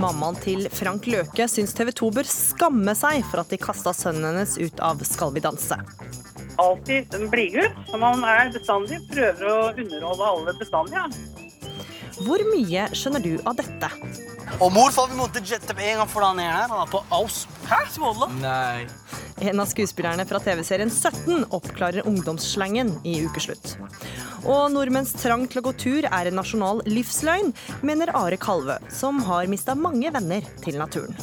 Mammaen til Frank Løke syns TV 2 bør skamme seg for at de kasta sønnen hennes ut av Skal vi danse. Alltid en blidgutt, som han er bestandig. Prøver å underholde alle bestandig. Ja. Hvor mye skjønner du av dette? Og morfar, vi måtte jette med en gang for han er her. Han er på aus. Hæ? Småla? Nei. En av skuespillerne fra TV-serien 17 oppklarer ungdomsslangen i ukeslutt. Og nordmenns trang til å gå tur er en nasjonal livsløgn, mener Are Kalvø, som har mista mange venner til naturen.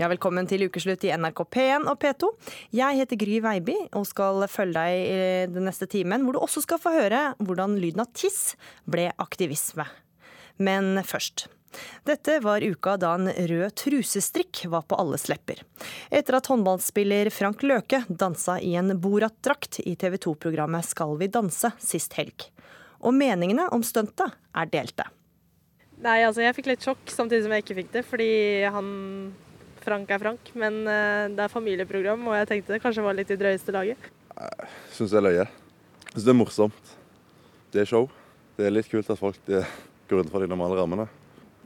Ja, velkommen til ukeslutt i NRK P1 og P2. Jeg heter Gry Veiby og skal følge deg i den neste timen, hvor du også skal få høre hvordan lyden av tiss ble aktivisme. Men først. Dette var uka da en rød trusestrikk var på alles lepper. Etter at håndballspiller Frank Løke dansa i en Borat-drakt i TV 2-programmet Skal vi danse sist helg. Og meningene om stuntet er delte. Nei, altså jeg fikk litt sjokk, samtidig som jeg ikke fikk det. Fordi han Frank er Frank, men eh, det er familieprogram, og jeg tenkte det kanskje var litt i drøyeste laget. Syns det er løye. Syns det er morsomt. Det er show. Det er litt kult at folk går rundt for de normale rammene.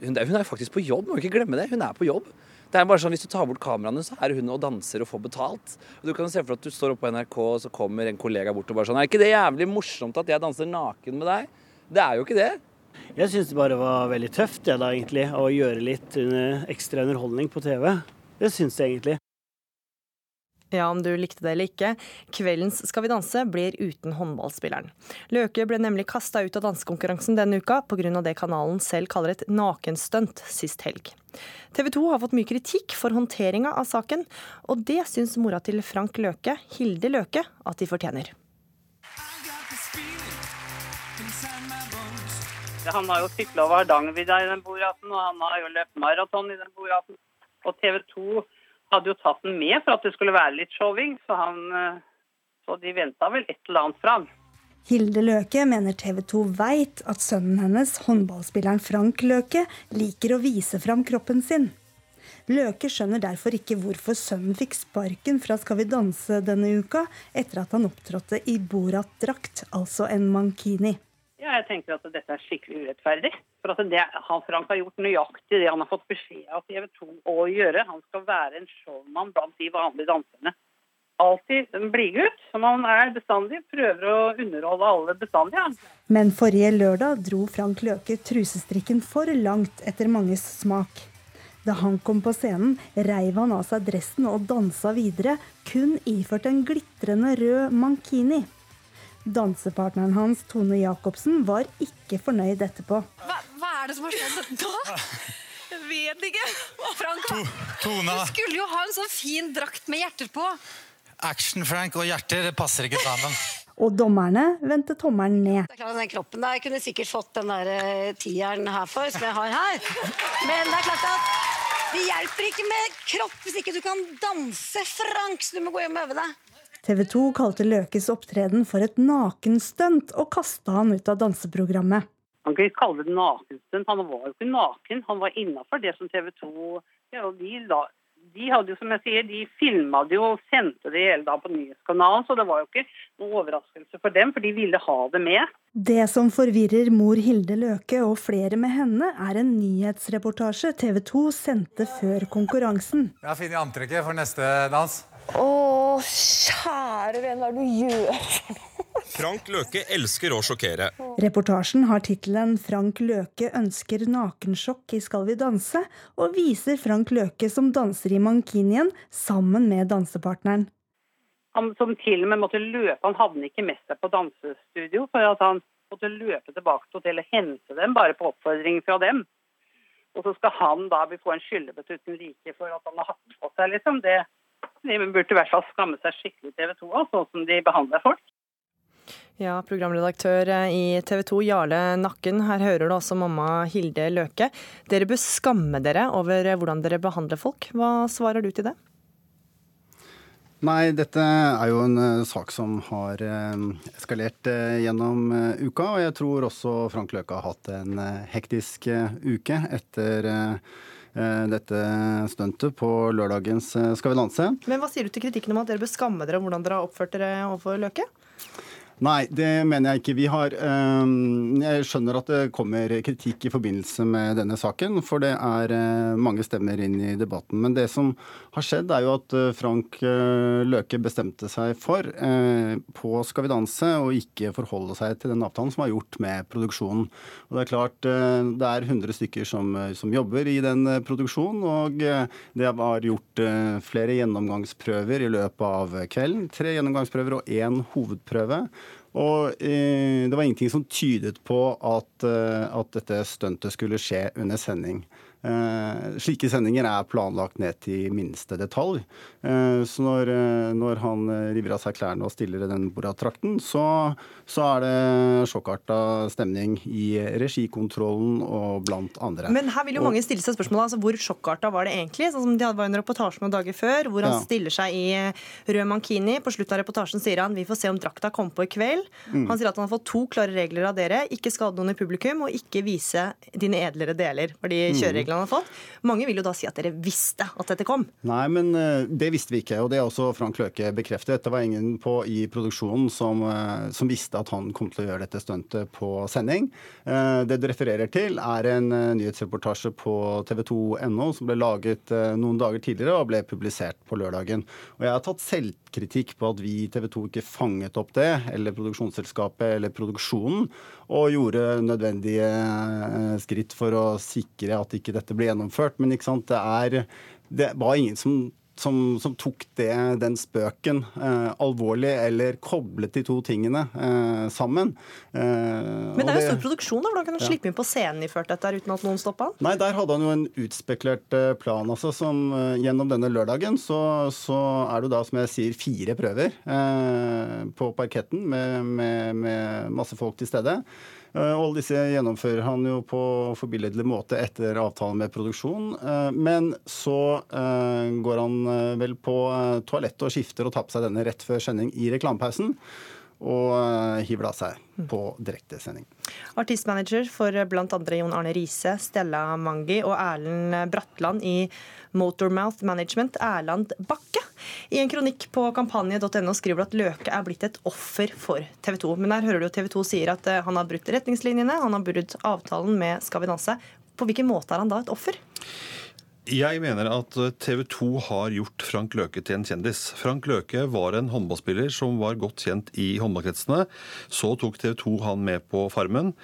Hun hun er faktisk på jobb, må ikke glemme det. Hun er på jobb. Det er bare sånn, Hvis du tar bort kameraene, så er hun og danser og får betalt. Og du kan se for deg at du står oppe på NRK, og så kommer en kollega bort og bare sånn Er ikke det jævlig morsomt at jeg danser naken med deg? Det er jo ikke det. Jeg syns det bare var veldig tøft jeg da, egentlig, å gjøre litt ekstra underholdning på TV. Det syns jeg egentlig. Ja, om du likte det eller ikke. Kveldens Skal vi danse blir uten håndballspilleren. Løke ble nemlig kasta ut av dansekonkurransen denne uka pga. det kanalen selv kaller et nakenstunt sist helg. TV 2 har fått mye kritikk for håndteringa av saken, og det syns mora til Frank Løke, Hilde Løke, at de fortjener. Han har jo sykla over Hardangervidda i den Boraten, og han har jo løpt maraton i den Boraten. Og TV 2 hadde jo tatt den med for at det skulle være litt showing, så, han, eh, så de venta vel et eller annet fra han. Hilde Løke mener TV 2 veit at sønnen hennes, håndballspilleren Frank Løke, liker å vise fram kroppen sin. Løke skjønner derfor ikke hvorfor sønnen fikk sparken fra Skal vi danse denne uka, etter at han opptrådte i Borat-drakt, altså en mankini. Ja, jeg tenker at dette er skikkelig urettferdig. For at det, han Frank har gjort nøyaktig det han har fått beskjed av TV 2 å gjøre. Han skal være en showman blant de vanlige danserne. Alltid en blidgutt, som han er bestandig. Prøver å underholde alle bestandig. Men forrige lørdag dro Frank Løke trusestrikken for langt etter manges smak. Da han kom på scenen, reiv han av seg dressen og dansa videre, kun iført en glitrende rød mankini. Dansepartneren hans, Tone Jacobsen, var ikke fornøyd etterpå. Hva, hva er det som har skjedd da? Jeg vet ikke. Frank, To, Tona, du skulle jo ha en sånn fin drakt med hjerter på. Action-Frank og hjerter det passer ikke sammen. Og dommerne vendte tommelen ned. Det er klart, den kroppen der, Jeg kunne sikkert fått den der eh, tieren her for, som jeg har her. Men det er klart at det hjelper ikke med kropp hvis ikke du kan danse, Frank. Så du må gå hjem og øve deg. TV 2 kalte Løkes opptreden for et nakenstunt og kasta han ut av danseprogrammet. Han kan ikke kalle det nakenstunt. Han var jo ikke naken. Han var innafor det som TV 2 ja, og de, la, de hadde jo, som jeg sier, de filma det jo og sendte det hele da på nyhetskanalen, så det var jo ikke noen overraskelse for dem, for de ville ha det med. Det som forvirrer mor Hilde Løke og flere med henne, er en nyhetsreportasje TV 2 sendte før konkurransen. Jeg har funnet antrekket for neste dans. Å, kjære venn, hva er det du gjør? Frank Løke elsker å sjokkere. Reportasjen har tittelen 'Frank Løke ønsker nakensjokk i Skal vi danse', og viser Frank Løke som danser i mankinien sammen med dansepartneren. Han som til og med måtte løpe. Han havnet ikke med seg på dansestudio, for at han måtte løpe tilbake til hotellet og hente dem, bare på oppfordring fra dem. Og så skal han da få en skyllebøtte uten like for at han har hatt på seg, liksom. Det, de burde i hvert fall skamme seg skikkelig TV 2 sånn som de behandler folk. Ja, programredaktør i TV 2 Jarle Nakken, her hører du også mamma Hilde Løke. Dere bør skamme dere over hvordan dere behandler folk. Hva svarer du til det? Nei, dette er jo en uh, sak som har uh, eskalert uh, gjennom uka. Og jeg tror også Frank Løke har hatt en hektisk uke etter dette stuntet på lørdagens Skal vi danse. Men hva sier du til kritikken om at dere bør skamme dere om hvordan dere har oppført dere overfor Løke? Nei, det mener jeg ikke. Vi har øhm, Jeg skjønner at det kommer kritikk i forbindelse med denne saken, for det er øh, mange stemmer inn i debatten. Men det som har skjedd, er jo at øh, Frank øh, Løke bestemte seg for øh, på Skal vi danse å ikke forholde seg til den avtalen som er gjort med produksjonen. Og det er klart øh, det er 100 stykker som, øh, som jobber i den øh, produksjonen, og øh, det var gjort øh, flere gjennomgangsprøver i løpet av kvelden. Tre gjennomgangsprøver og én hovedprøve. Og eh, det var ingenting som tydet på at, eh, at dette stuntet skulle skje under sending. Eh, slike sendinger er planlagt ned til minste detalj. Eh, så når, eh, når han river av seg klærne og stiller i den Borat-trakten, så, så er det sjokkarta stemning i regikontrollen og blant andre. Men her vil jo mange stille seg spørsmålet altså, hvor sjokkarta var det egentlig? Sånn som de hadde var en reportasje noen dager før, hvor han Ja. stiller seg i rød mankini. På slutten av reportasjen sier han vi får se om drakta kommer på i kveld. Mm. Han sier at han har fått to klare regler av dere. Ikke skade noen i publikum, og ikke vise dine edlere deler. For de Mm. kjørereglene han har fått. Mange vil jo da si at dere visste at dette kom. Nei, men eh, det visste vi ikke, og det har også Frank Løke bekreftet. Det var ingen på, i produksjonen som, eh, som visste at han kom til å gjøre dette stuntet på sending. Eh, Det du refererer til, er en nyhetsreportasje på tv2.no som ble laget noen dager tidligere og ble publisert på lørdagen. Og jeg har tatt selvkritikk på at vi i TV 2 ikke fanget opp det, eller produksjonsselskapet eller produksjonen, og gjorde nødvendige eh, skritt for å sikre at ikke dette ble gjennomført. Men det er Det var ingen som som, som tok det, den spøken eh, alvorlig, eller koblet de to tingene eh, sammen. Eh, Men det er jo stor produksjon, da, hvordan da kan han Ja. slippe inn på scenen iført dette uten at noen stoppa han. Nei, der hadde han jo en utspekulert eh, plan. altså som eh, Gjennom denne lørdagen så, så er det da, som jeg sier, fire prøver eh, på parketten med, med, med masse folk til stede. Eh, og alle disse gjennomfører han jo på forbilledlig måte etter avtalen med produksjon. Eh, men så eh, går han vel på toalettet og skifter og tar på seg denne rett før sending i reklamepausen. Og eh, hiver av seg på direktesending. Artistmanager for bl.a. Jon Arne Riise, Stella Mangi og Erlend Bratland i Motormouth Management, Erland Bakke. I en kronikk på kampanje.no skriver du at Løke er blitt et offer for TV 2. Men der hører du TV 2 sier at eh, han har brutt retningslinjene, han har brutt avtalen med Skal vi danse. På hvilken måte er han da et offer? Jeg mener at TV 2 har gjort Frank Løke til en kjendis. Frank Løke var en håndballspiller som var godt kjent i håndballkretsene. Så tok TV 2 han med på Farmen.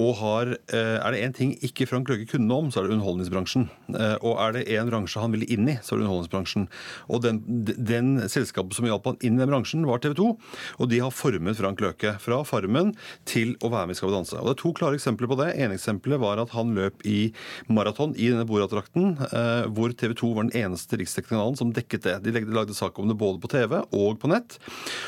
Og har, eh, er det én ting ikke Frank Løke kunne om, så er det underholdningsbransjen. Eh, Og er det én bransje han ville inn i, så er det underholdningsbransjen. Og den, den selskapet som hjalp han inn i den bransjen, var TV 2. Og de har formet Frank Løke fra Farmen til å være med i Skal vi danse. Og det er to klare eksempler på det. ene eksempelet var at han løp i maraton i denne Borat-drakten. Eh, hvor TV 2 var den eneste riksdekkende som dekket det. De lagde sak om det både på TV og på nett.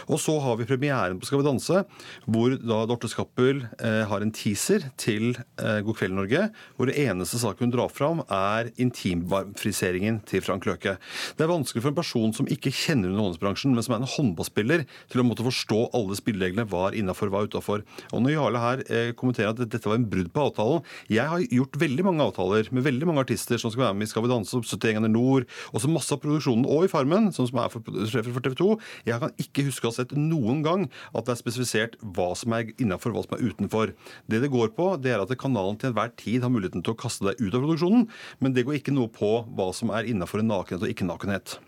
Og så har vi premieren på Skal vi danse, hvor da Dorte Skappel eh, har en teaser til eh, God kveld, Norge, hvor det eneste saken hun drar fram, er intimfriseringen til Frank Løke. Det er vanskelig for en person som ikke kjenner underholdningsbransjen, men som er en håndballspiller, til å måtte forstå alle spillereglene, var innafor, var utafor. Og når Jarle her kommenterer at dette var en brudd på avtalen Jeg har gjort veldig mange avtaler med veldig mange artister som skal være med i Skal vi danse, 71 grader nord, og så masse av produksjonen, og i Farmen, som er for, for TV 2. Jeg kan ikke huske å ha sett noen gang at det er spesifisert hva som er innafor, hva som er utenfor. Det det går på, det er at kanalen til enhver tid har muligheten til å kaste deg ut av produksjonen, men det går ikke noe på hva som er innafor nakenhet og ikke nakenhet.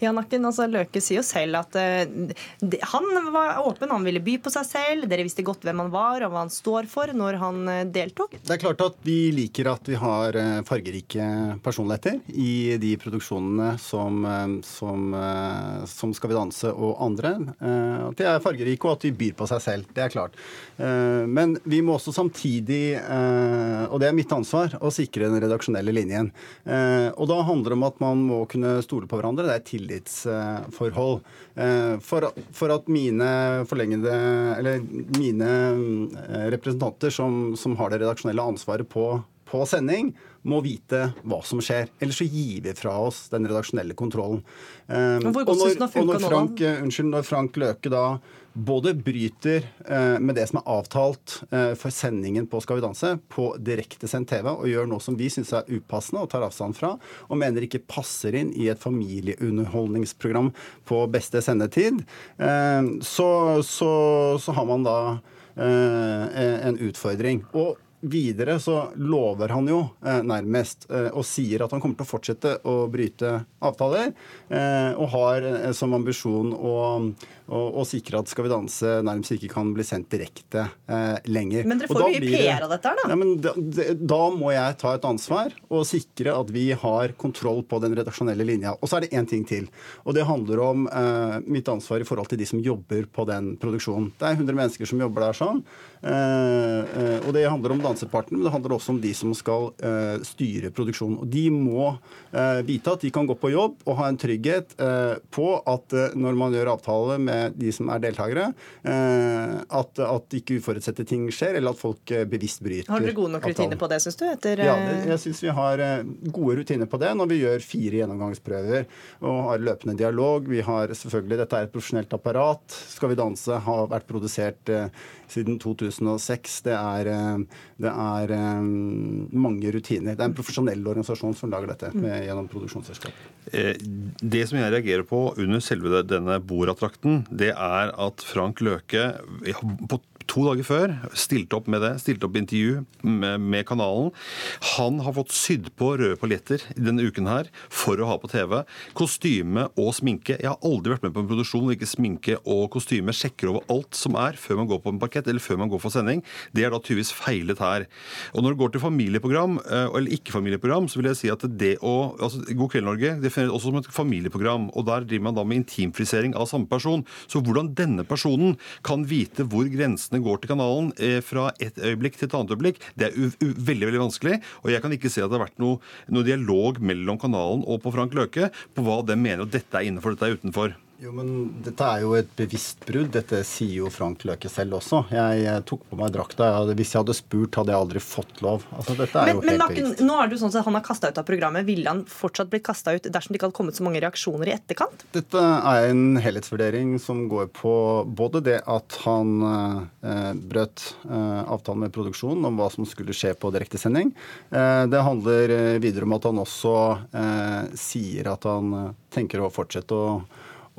Ja, Nakken, altså Løke sier jo selv at uh, de, han var åpen, han ville by på seg selv. Dere visste godt hvem han var og hva han står for når han uh, deltok. Det er klart at vi liker at vi har eh, fargerike personligheter i de produksjonene som, eh, som, uh, som Skal vi danse og andre. Eh, At de er fargerike og at de byr på seg selv. Det er klart. Eh, Men vi må også samtidig, eh, og det er mitt ansvar, å sikre den redaksjonelle linjen. Eh, Og da handler det om at man må kunne stole på hverandre. Det er tillitsforhold. Eh, For, for at mine forlengede Eller mine eh, representanter som, som har det redaksjonelle ansvaret på, på sending, må vite hva som skjer. Ellers så gir vi fra oss den redaksjonelle kontrollen. Eh, og når, og når? Frank, nå, unnskyld, når Frank Løke da både bryter eh, med det som er avtalt eh, for sendingen på Skal vi danse, på direktesendt TV, og gjør noe som vi syns er upassende og tar avstand fra, og mener ikke passer inn i et familieunderholdningsprogram på beste sendetid, eh, så, så, så har man da eh, en utfordring. Og Videre så lover han jo eh, nærmest eh, og sier at han kommer til å fortsette å bryte avtaler, eh, og har eh, som ambisjon å, å, å sikre at Skal vi danse nærmest ikke kan bli sendt direkte eh, lenger. Men dere får mye blir PR av dette her, da. Ja, men da, da må jeg ta et ansvar og sikre at vi har kontroll på den redaksjonelle linja. Og så er det én ting til, og det handler om eh, mitt ansvar i forhold til de som jobber på den produksjonen. Det er 100 mennesker som jobber der sånn, og det handler om dansepartene, men det handler også om de som skal uh, styre produksjonen. Og de må uh, vite at de kan gå på jobb og ha en trygghet uh, på at når man gjør avtale med de som er deltakere, at, at ikke uforutsette ting skjer, eller at folk bevisst bryter Har dere gode nok avtalen. rutiner på det, syns du? Etter, Ja, det, jeg syns vi har gode rutiner på det når vi gjør fire gjennomgangsprøver og har løpende dialog. Vi har selvfølgelig, Dette er et profesjonelt apparat. Skal vi danse har vært produsert siden 2006. Det er, det er eh, mange rutiner. Det er en profesjonell organisasjon som lager dette med, gjennom produksjonsselskap. Eh, Det som jeg reagerer på under selve denne Borat-drakten, det er at Frank Løke på to dager før stilte opp med det, stilte opp intervju med, med kanalen. Han har fått sydd på røde paljetter denne uken her for å ha på TV. Kostyme og sminke. Jeg har aldri vært med på en produksjon hvor ikke sminke og kostyme sjekker over alt som er før man går på en parkett eller før man går for sending. Det er da tydeligvis feilet her. Og når det går til familieprogram, eh, eller ikke-familieprogram, så vil jeg si at det å altså God kveld, Norge defineres også som et familieprogram. Og der driver man da med intimfrisering av samme person. Så hvordan denne personen kan vite hvor grensene går til kanalen eh, fra et øyeblikk til et annet øyeblikk, det er veldig veldig vanskelig. Og jeg kan ikke se at det har vært noe, noe dialog mellom kanalen og på Frank Løke på hva de mener at dette er innenfor, dette er utenfor. Jo, men Dette er jo et bevisst brudd. Dette sier jo Frank Løke selv også. Jeg, tok på meg drakta. Hvis jeg hadde spurt, hadde jeg aldri fått lov. Altså, dette er Men, jo men helt Lakken, bevisst. nå er det jo sånn at han er kasta ut av programmet. Ville han fortsatt blitt kasta ut dersom det ikke hadde kommet så mange reaksjoner i etterkant? Dette er en helhetsvurdering som går på både det at han eh, brøt eh, avtalen med produksjonen om hva som skulle skje på direktesending. Eh, det handler eh, videre om at han også eh, sier at han eh, tenker å fortsette å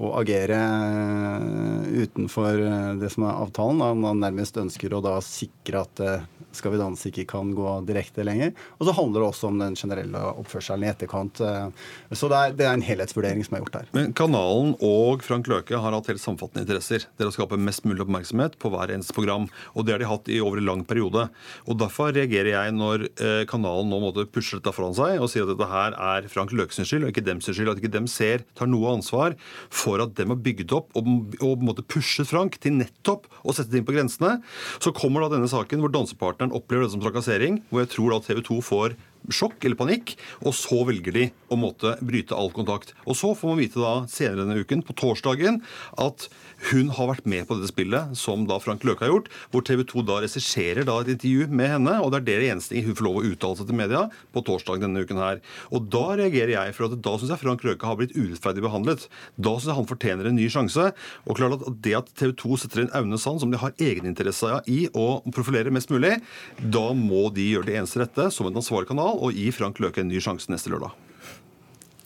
å agere eh, utenfor eh, det som er avtalen. Han, nærmest ønsker å da sikre at eh, Skal vi danse ikke kan gå direkte lenger. Og så handler det også om den generelle oppførselen i etterkant. eh. Så det er, det er en helhetsvurdering som er gjort her. Men kanalen og Frank Løke har hatt helt samfattende interesser. Det er å skape mest mulig oppmerksomhet på hver eneste program. Og det har de hatt i over en lang periode. Og Derfor reagerer jeg når eh, kanalen nå måtte pushe dette foran seg og sier at dette her er Frank Løkes skyld og ikke dems skyld. At ikke dem ser, tar noe ansvar for at dem har bygd opp og, og pushet Frank til nettopp å sette ting på grensene. Så kommer da denne saken hvor dansepartneren opplever det som trakassering, hvor jeg tror da TV 2 får sjokk eller panikk, og så velger de å måtte bryte all kontakt. Og så får man vite da senere denne uken, på torsdagen, at hun har vært med på dette spillet som da Frank Løke har gjort, hvor TV 2 da regisserer et intervju med henne, og det er det eneste hun får lov å uttale seg til media på torsdag denne uken her. Og da reagerer jeg, for at da syns jeg Frank Løke har blitt urettferdig behandlet. Da syns jeg han fortjener en ny sjanse. Og klart at det at TV 2 setter inn Aune Sand, som de har egeninteresse i å profilere mest mulig, da må de gjøre det eneste rette som en ansvarlig kanal og gi Frank Løke en ny sjanse neste lørdag.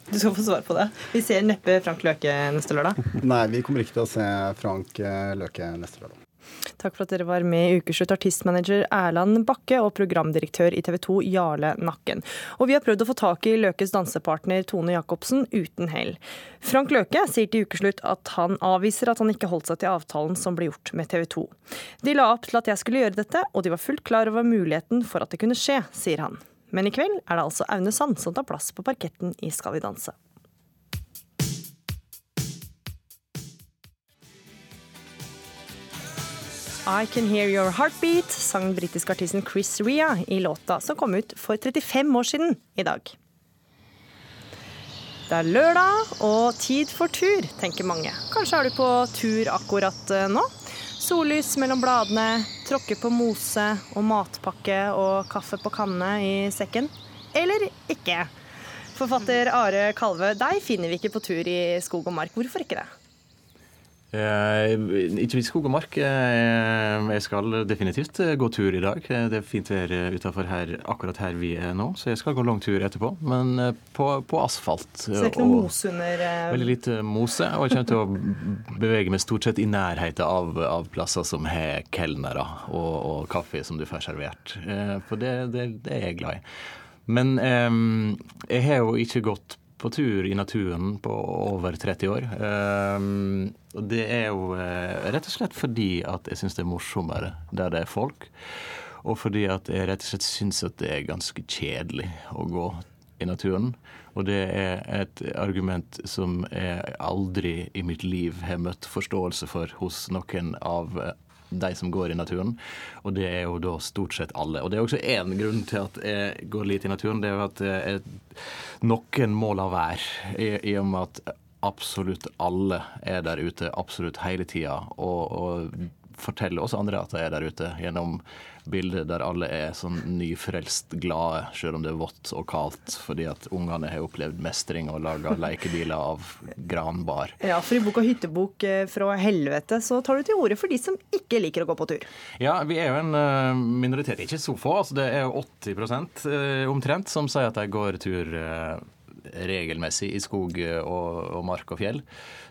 Du skal få svar på det. Vi ser neppe Frank Løke neste lørdag. Nei, vi kommer ikke til å se Frank eh, Løke neste lørdag. Takk for at dere var med i Ukeslutt, artistmanager Erland Bakke og programdirektør i TV 2 Jarle Nakken. Og vi har prøvd å få tak i Løkes dansepartner Tone Jacobsen uten hell. Frank Løke sier til Ukeslutt at han avviser at han ikke holdt seg til avtalen som ble gjort med TV 2. De la opp til at jeg skulle gjøre dette, og de var fullt klar over muligheten for at det kunne skje, sier han. Men i kveld er det altså Aune Sand som tar plass på parketten i Skal vi danse. I Can Hear Your Heartbeat sang den britiske artisten Chris Ria i låta som kom ut for 35 år siden i dag. Det er lørdag og tid for tur, tenker mange. Kanskje er du på tur akkurat eh, nå? Sollys mellom bladene, tråkke på mose og matpakke og kaffe på kanne i sekken. eller ikke. Forfatter Are Kalve, deg finner vi ikke på tur i skog og mark. Hvorfor ikke det? Eh, ikke minst skog og mark. Eh, Jeg skal definitivt eh, gå tur i dag. Det er fint vær utafor her, akkurat her vi er nå, så jeg skal gå lang tur etterpå. Men på, på asfalt. Så det er ikke noe mos under Veldig lite mose, og jeg kommer til å bevege meg stort sett i nærheten av, av plasser som har kelnere og, og kaffe som du får servert. Eh, For det, det, det er jeg glad i. Men eh, jeg har jo ikke gått på tur i naturen på over 30 år. Eh, og det er jo eh, rett og slett fordi at jeg syns det er morsommere der det er folk. Og fordi at jeg rett og slett syns at det er ganske kjedelig å gå i naturen. Og det er et argument som jeg aldri i mitt liv har møtt forståelse for hos noen av de som går i naturen. Og det er jo da stort sett alle. Og det er også én grunn til at jeg går litt i naturen. Det er jo at jeg, noen må la være, i, i og med at absolutt alle er der ute absolutt hele tida. Og, og forteller også andre at de er der ute, gjennom bilder der alle er sånn nyfrelst glade, selv om det er vått og kaldt, fordi at ungene har opplevd mestring og laga lekebiler av granbar. Ja, for i boka 'Hyttebok eh, fra helvete' så tar du til orde for de som ikke liker å gå på tur. Ja, vi er jo en eh, minoritet, ikke så få. altså Det er jo 80 eh, omtrent som sier at de går tur regelmessig i skog eh, og, og mark og fjell.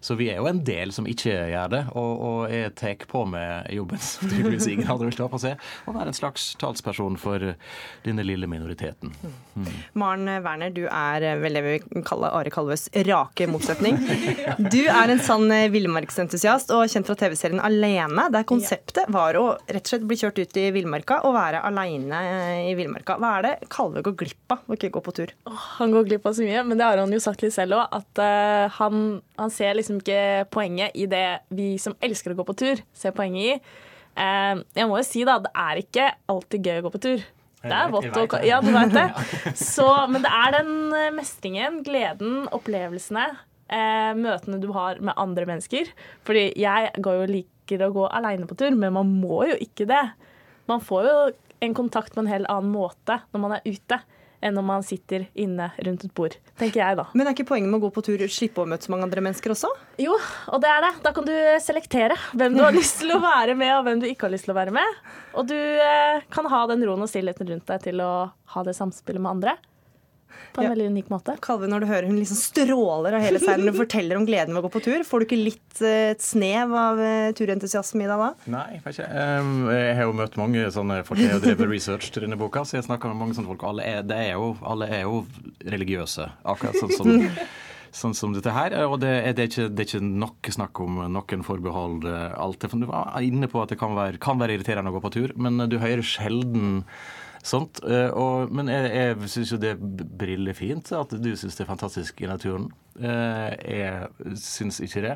Så vi er jo en del som ikke gjør det. Og, og jeg tar på meg jobben som tydeligvis ingen andre vil ta på seg, å være en slags talsperson for denne lille minoriteten. Mm. Maren Werner, du er eh, vel det vi vil kalle Are Kalves rake motsetning. Du er en sann eh, villmarksentusiast og kjent fra TV-serien Alene, der konseptet var å rett og slett bli kjørt ut i villmarka og være aleine i villmarka. Hva er det Kalve går glipp av å ikke gå på tur? Han går glipp av så mye, men det har han jo sagt litt selv òg. At uh, han, han ser liksom ikke poenget i det vi som elsker å gå på tur, ser poenget i. Uh, jeg må jo si da, det er ikke alltid gøy å gå på tur. Det er vått og. Ja, du vet det. Så, men det er den eh, mestringen, gleden, opplevelsene, uh, møtene du har med andre mennesker. Fordi jeg går jo liker å gå aleine på tur, men man må jo ikke det. Man får jo en kontakt på en helt annen måte når man er ute, enn når man sitter inne rundt et bord, tenker jeg da. Men er ikke poenget med å gå på tur slippe å møte så mange andre mennesker også? Jo, og det er det. Da kan du selektere hvem du har lyst til å være med, og hvem du ikke har lyst til å være med. Og du eh, kan ha den roen og stillheten rundt deg til å ha det samspillet med andre. På en veldig unik måte. Kalve, når du hører hun liksom stråler av hele seg når du forteller om gleden ved å gå på tur, får du ikke litt eh, et snev av eh, turentusiasme i deg da? Nei, jeg vet ikke. Jeg har jo møtt mange sånne folk. Jeg har drevet research til denne boka, så jeg snakker med mange sånne folk. Alle er, det er jo, alle er jo religiøse, akkurat sånn som Sånn som dette her, og det er, det er, ikke, det er ikke nok snakk om noen forbehold. alltid. Alt Du var inne på at det kan være, kan være irriterende å gå på tur, men du hører sjelden sånt. eh, Og, men jeg, jeg syns jo det er brillefint at du syns det er fantastisk i naturen. Eh, Jeg syns ikke det.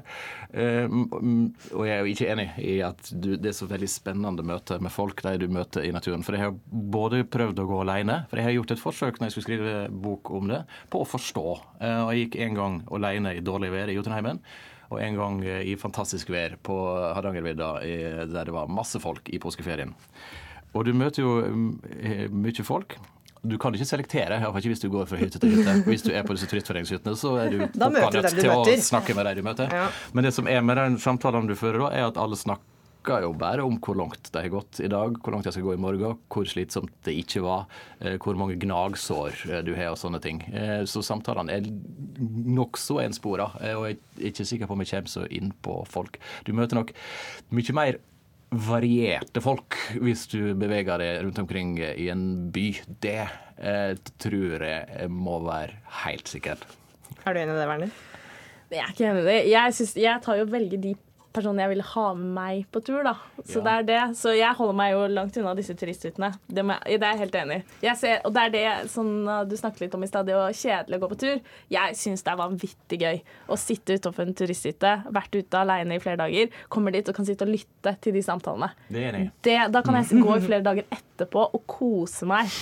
Eh, Og jeg er jo ikke enig i at du, det er så veldig spennende møte med folk de du møter i naturen. For jeg har både prøvd å gå alene, for jeg har gjort et forsøk når jeg skulle skrive bok om det, på å forstå. Og jeg gikk en gang alene i dårlig vær i Jotunheimen. Og en gang i fantastisk vær på Hardangervidda, der det var masse folk i påskeferien. Og du møter jo mm, eh, mye folk. Du kan ikke selektere, iallfall ikke hvis du går fra hytte til hytte. Hvis du er på disse turistforeningshyttene, så er du du til å snakke med de du møter. Ja. Men det som er med den samtalen du fører da, er at alle snakker jo bare om hvor langt de har gått i dag, hvor langt de skal gå i morgen, hvor slitsomt det ikke var, eh, hvor mange gnagsår eh, du har og sånne ting. Så samtalene er nokså enspora, og jeg er ikke sikker på om jeg kommer så inn på folk. Du møter nok mye mer varierte folk hvis du beveger deg rundt omkring i en by. Det eh, tror jeg må være helt sikkert. Er du enig i det, Werner? Jeg er ikke enig i det. Jeg, synes, jeg tar jo velge de personene jeg vil ha med meg på tur, da. Så det er det. Så jeg holder meg jo langt unna disse turisthyttene. Det, det er jeg helt enig i. Og det er det sånn, uh, du snakket litt om i stad, det å kjedelig å gå på tur. Jeg syns det er vanvittig gøy å sitte utenfor en turisthytte, vært ute alene i flere dager, kommer dit og kan sitte og lytte til de samtalene. Det er enig. Det, da kan jeg gå i flere dager etterpå og kose meg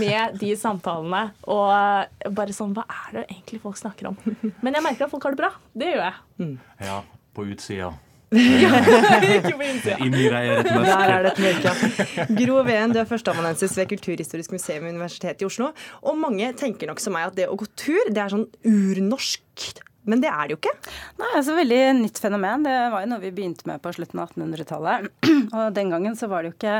med de samtalene. Og uh, bare sånn Hva er det egentlig folk snakker om? Men jeg merker at folk har det bra. Det gjør jeg. Ja, på utsida. Ikke på innsida. er. Der er det et mørke. ja. Gro Ven, du er førsteamanuensis ved Kulturhistorisk museum ved Universitetet i Oslo. Og mange tenker nok som meg at det å gå tur, det er sånn urnorsk. Men det er det jo ikke. Nei, altså Veldig nytt fenomen. Det var jo noe vi begynte med på slutten av 1800-tallet. Og den gangen så var det jo ikke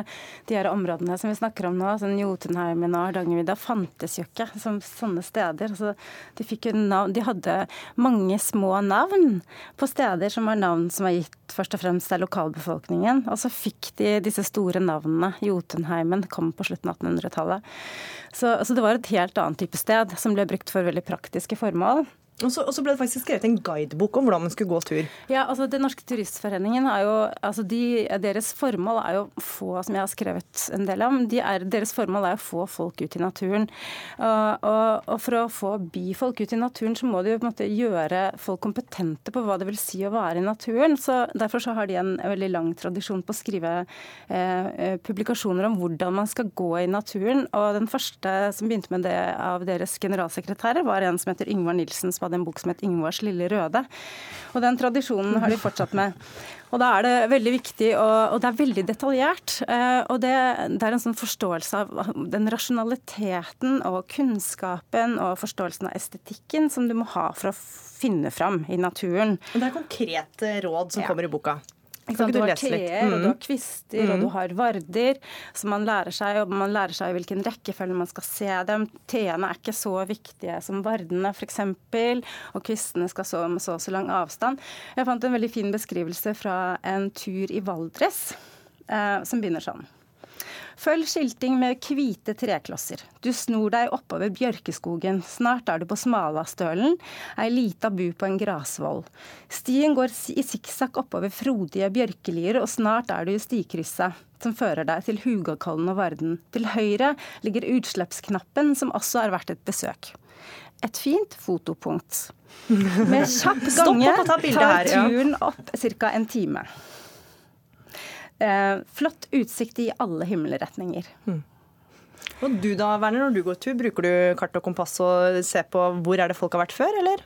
de her områdene som vi snakker om nå, sånn Jotunheimen og Hardangervidda, fantes jo ikke som sånne steder. Altså, de, fikk jo navn, de hadde mange små navn på steder som var navn som var gitt først og fremst av lokalbefolkningen. Og så fikk de disse store navnene. Jotunheimen kom på slutten av 1800-tallet. Så, så det var et helt annet type sted som ble brukt for veldig praktiske formål. Og så, og så ble det faktisk skrevet en guidebok om hvordan man skulle gå tur. Ja, altså Den norske turistforeningen er jo, altså de, Deres formål er jo få, som jeg har skrevet en del om, de er, deres formål er å få folk ut i naturen. Og, og, og for å få byfolk ut i naturen, så må de jo på en måte gjøre folk kompetente på hva det vil si å være i naturen. så Derfor så har de en veldig lang tradisjon på å skrive eh, publikasjoner om hvordan man skal gå i naturen. Og den første som begynte med det av deres generalsekretærer, var en som heter Yngvar Nilsen, som hadde en bok som het 'Yngvars lille røde'. Og den tradisjonen har de fortsatt med. Og da er det veldig viktig, og, og det er veldig detaljert. Eh, og det, det, er en sånn forståelse av den rasjonaliteten og kunnskapen og forståelsen av estetikken som du må ha for å finne fram i naturen. Og det er konkrete råd som Ja. kommer i boka. Du har teer, mm. og du har Mm. kvister, og Mm. du har varder. Så man lærer seg, og man lærer seg i hvilken rekkefølge man skal se dem. Teene er ikke så viktige som vardene, f.eks. Og kvistene skal så med så og så lang avstand. Jeg fant en veldig fin beskrivelse fra en tur i Valdres, eh, som begynner sånn. Følg skilting med hvite treklosser. Du snor deg oppover bjørkeskogen. Snart er du på Smalastølen, ei lita bu på en grasvoll. Stien går i sikksakk oppover frodige bjørkelier, og snart er du i stikrysset som fører deg til Hugakollen og Varden. Til høyre ligger utslippsknappen, som også er verdt et besøk. Et fint fotopunkt. Med kjapp gange tar turen opp ca. en time. Eh, flott utsikt i alle himmelretninger. Og du da, Werner, når du går tur, bruker du kart og kompass og ser på hvor er det folk har vært før, eller?